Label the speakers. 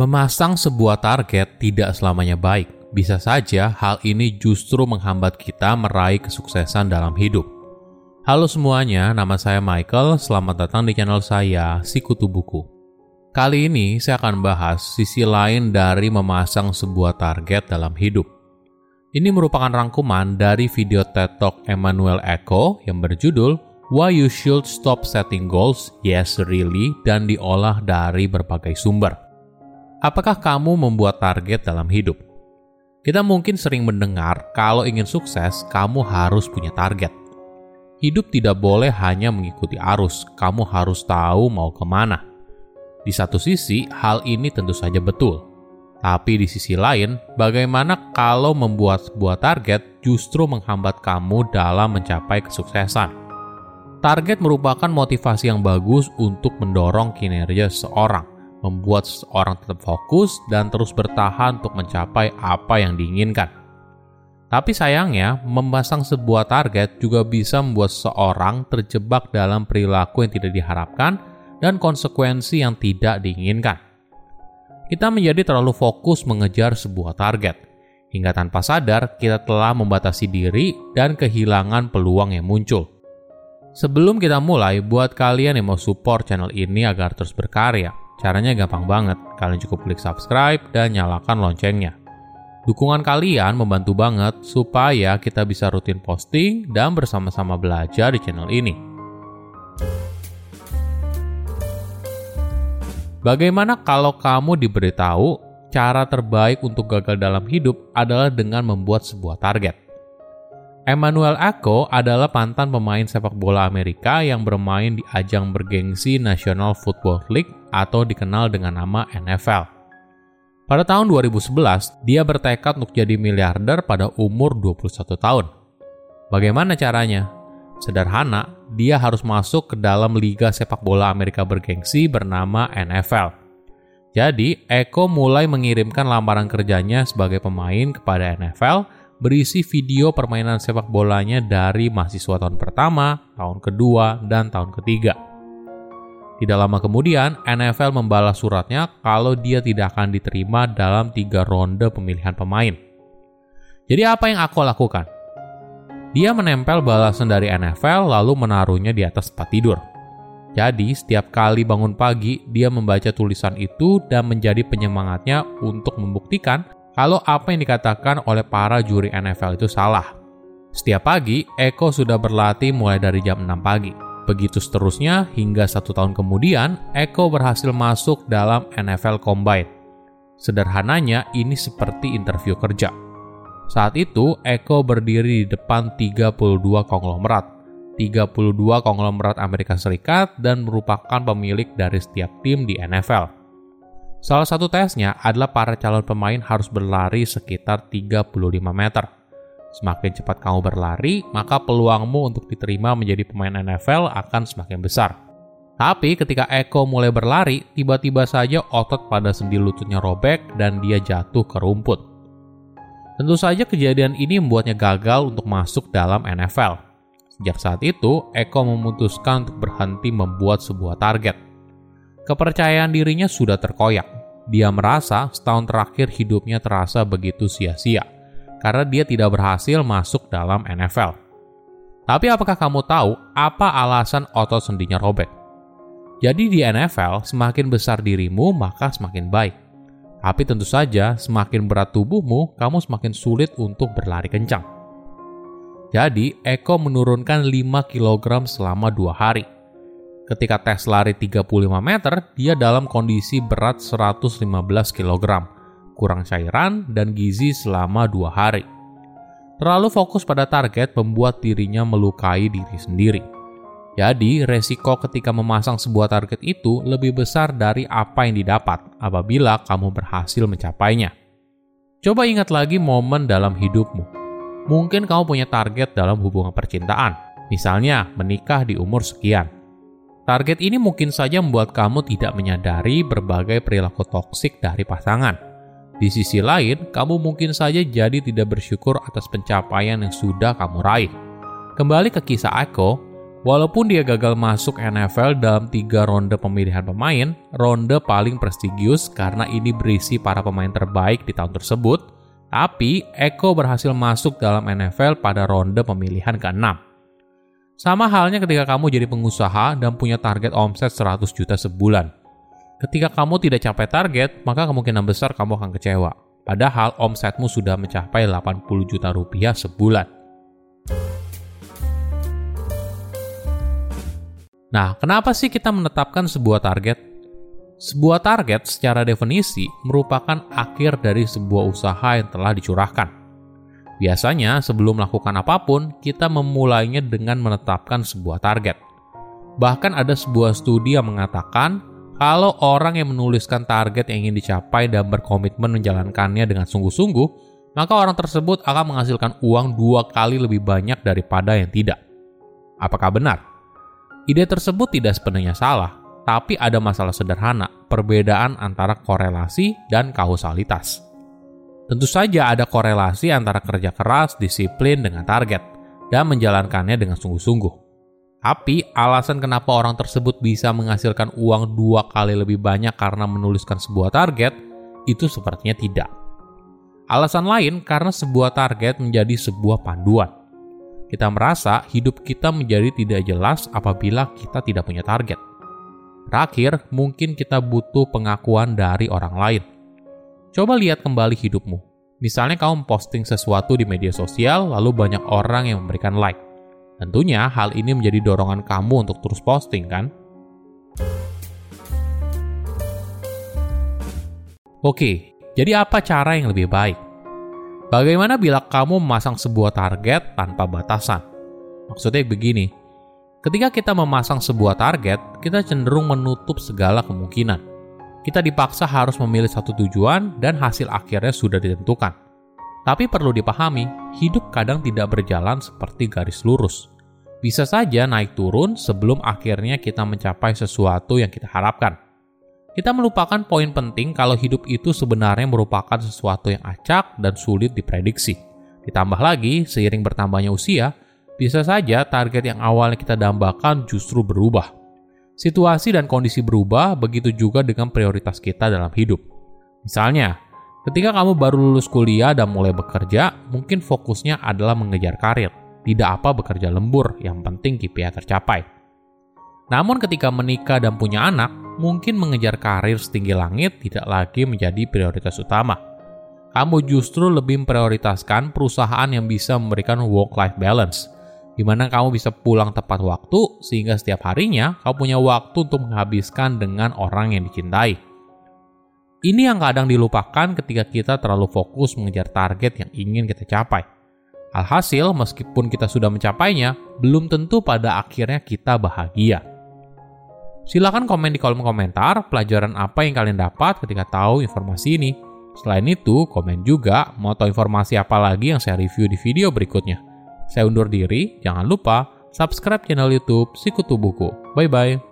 Speaker 1: Memasang sebuah target tidak selamanya baik. Bisa saja hal ini justru menghambat kita meraih kesuksesan dalam hidup. Halo semuanya, nama saya Michael. Selamat datang di channel saya, Sikutu Buku. Kali ini saya akan bahas sisi lain dari memasang sebuah target dalam hidup. Ini merupakan rangkuman dari video TED Talk Emmanuel Echo yang berjudul Why You Should Stop Setting Goals, Yes Really, dan diolah dari berbagai sumber. Apakah kamu membuat target dalam hidup? Kita mungkin sering mendengar kalau ingin sukses, kamu harus punya target. Hidup tidak boleh hanya mengikuti arus, kamu harus tahu mau ke mana. Di satu sisi, hal ini tentu saja betul. Tapi di sisi lain, bagaimana kalau membuat sebuah target justru menghambat kamu dalam mencapai kesuksesan? Target merupakan motivasi yang bagus untuk mendorong kinerja seseorang membuat seseorang tetap fokus dan terus bertahan untuk mencapai apa yang diinginkan. Tapi sayangnya, memasang sebuah target juga bisa membuat seseorang terjebak dalam perilaku yang tidak diharapkan dan konsekuensi yang tidak diinginkan. Kita menjadi terlalu fokus mengejar sebuah target, hingga tanpa sadar kita telah membatasi diri dan kehilangan peluang yang muncul. Sebelum kita mulai, buat kalian yang mau support channel ini agar terus berkarya, Caranya gampang banget, kalian cukup klik subscribe dan nyalakan loncengnya. Dukungan kalian membantu banget supaya kita bisa rutin posting dan bersama-sama belajar di channel ini. Bagaimana kalau kamu diberitahu cara terbaik untuk gagal dalam hidup adalah dengan membuat sebuah target? Emmanuel Ako adalah pantan pemain sepak bola Amerika yang bermain di ajang bergengsi National Football League atau dikenal dengan nama NFL. Pada tahun 2011, dia bertekad untuk jadi miliarder pada umur 21 tahun. Bagaimana caranya? Sederhana, dia harus masuk ke dalam liga sepak bola Amerika bergengsi bernama NFL. Jadi, Eko mulai mengirimkan lamaran kerjanya sebagai pemain kepada NFL berisi video permainan sepak bolanya dari mahasiswa tahun pertama, tahun kedua, dan tahun ketiga. Tidak lama kemudian, NFL membalas suratnya kalau dia tidak akan diterima dalam tiga ronde pemilihan pemain. Jadi apa yang aku lakukan? Dia menempel balasan dari NFL lalu menaruhnya di atas tempat tidur. Jadi, setiap kali bangun pagi, dia membaca tulisan itu dan menjadi penyemangatnya untuk membuktikan kalau apa yang dikatakan oleh para juri NFL itu salah. Setiap pagi, Eko sudah berlatih mulai dari jam 6 pagi. Begitu seterusnya, hingga satu tahun kemudian, Eko berhasil masuk dalam NFL Combine. Sederhananya, ini seperti interview kerja. Saat itu, Eko berdiri di depan 32 konglomerat. 32 konglomerat Amerika Serikat dan merupakan pemilik dari setiap tim di NFL. Salah satu tesnya adalah para calon pemain harus berlari sekitar 35 meter. Semakin cepat kamu berlari, maka peluangmu untuk diterima menjadi pemain NFL akan semakin besar. Tapi ketika Eko mulai berlari, tiba-tiba saja otot pada sendi lututnya robek dan dia jatuh ke rumput. Tentu saja kejadian ini membuatnya gagal untuk masuk dalam NFL. Sejak saat itu, Eko memutuskan untuk berhenti membuat sebuah target – Kepercayaan dirinya sudah terkoyak. Dia merasa setahun terakhir hidupnya terasa begitu sia-sia karena dia tidak berhasil masuk dalam NFL. Tapi apakah kamu tahu apa alasan otot sendinya robek? Jadi di NFL, semakin besar dirimu maka semakin baik. Tapi tentu saja, semakin berat tubuhmu, kamu semakin sulit untuk berlari kencang. Jadi, Eko menurunkan 5 kg selama dua hari Ketika tes lari 35 meter, dia dalam kondisi berat 115 kg, kurang cairan, dan gizi selama dua hari. Terlalu fokus pada target membuat dirinya melukai diri sendiri. Jadi, resiko ketika memasang sebuah target itu lebih besar dari apa yang didapat apabila kamu berhasil mencapainya. Coba ingat lagi momen dalam hidupmu. Mungkin kamu punya target dalam hubungan percintaan, misalnya menikah di umur sekian. Target ini mungkin saja membuat kamu tidak menyadari berbagai perilaku toksik dari pasangan. Di sisi lain, kamu mungkin saja jadi tidak bersyukur atas pencapaian yang sudah kamu raih. Kembali ke kisah Eko, Walaupun dia gagal masuk NFL dalam tiga ronde pemilihan pemain, ronde paling prestigius karena ini berisi para pemain terbaik di tahun tersebut, tapi Eko berhasil masuk dalam NFL pada ronde pemilihan ke-6. Sama halnya ketika kamu jadi pengusaha dan punya target omset 100 juta sebulan. Ketika kamu tidak capai target, maka kemungkinan besar kamu akan kecewa. Padahal omsetmu sudah mencapai 80 juta rupiah sebulan. Nah, kenapa sih kita menetapkan sebuah target? Sebuah target secara definisi merupakan akhir dari sebuah usaha yang telah dicurahkan. Biasanya, sebelum melakukan apa pun, kita memulainya dengan menetapkan sebuah target. Bahkan ada sebuah studi yang mengatakan kalau orang yang menuliskan target yang ingin dicapai dan berkomitmen menjalankannya dengan sungguh-sungguh, maka orang tersebut akan menghasilkan uang dua kali lebih banyak daripada yang tidak. Apakah benar? Ide tersebut tidak sepenuhnya salah, tapi ada masalah sederhana, perbedaan antara korelasi dan kausalitas. Tentu saja ada korelasi antara kerja keras, disiplin dengan target, dan menjalankannya dengan sungguh-sungguh. Tapi alasan kenapa orang tersebut bisa menghasilkan uang dua kali lebih banyak karena menuliskan sebuah target, itu sepertinya tidak. Alasan lain karena sebuah target menjadi sebuah panduan kita merasa hidup kita menjadi tidak jelas apabila kita tidak punya target. Terakhir, mungkin kita butuh pengakuan dari orang lain. Coba lihat kembali hidupmu. Misalnya kamu posting sesuatu di media sosial, lalu banyak orang yang memberikan like. Tentunya hal ini menjadi dorongan kamu untuk terus posting, kan? Oke, jadi apa cara yang lebih baik? Bagaimana bila kamu memasang sebuah target tanpa batasan? Maksudnya begini, ketika kita memasang sebuah target, kita cenderung menutup segala kemungkinan. Kita dipaksa harus memilih satu tujuan dan hasil akhirnya sudah ditentukan. Tapi perlu dipahami, hidup kadang tidak berjalan seperti garis lurus. Bisa saja naik turun sebelum akhirnya kita mencapai sesuatu yang kita harapkan kita melupakan poin penting kalau hidup itu sebenarnya merupakan sesuatu yang acak dan sulit diprediksi. Ditambah lagi, seiring bertambahnya usia, bisa saja target yang awalnya kita dambakan justru berubah. Situasi dan kondisi berubah, begitu juga dengan prioritas kita dalam hidup. Misalnya, ketika kamu baru lulus kuliah dan mulai bekerja, mungkin fokusnya adalah mengejar karir. Tidak apa bekerja lembur, yang penting KPI tercapai. Namun ketika menikah dan punya anak, mungkin mengejar karir setinggi langit tidak lagi menjadi prioritas utama. Kamu justru lebih memprioritaskan perusahaan yang bisa memberikan work-life balance, di mana kamu bisa pulang tepat waktu sehingga setiap harinya kamu punya waktu untuk menghabiskan dengan orang yang dicintai. Ini yang kadang dilupakan ketika kita terlalu fokus mengejar target yang ingin kita capai. Alhasil, meskipun kita sudah mencapainya, belum tentu pada akhirnya kita bahagia. Silahkan komen di kolom komentar pelajaran apa yang kalian dapat ketika tahu informasi ini. Selain itu, komen juga mau tahu informasi apa lagi yang saya review di video berikutnya. Saya undur diri, jangan lupa subscribe channel YouTube Sikutu Buku. Bye bye.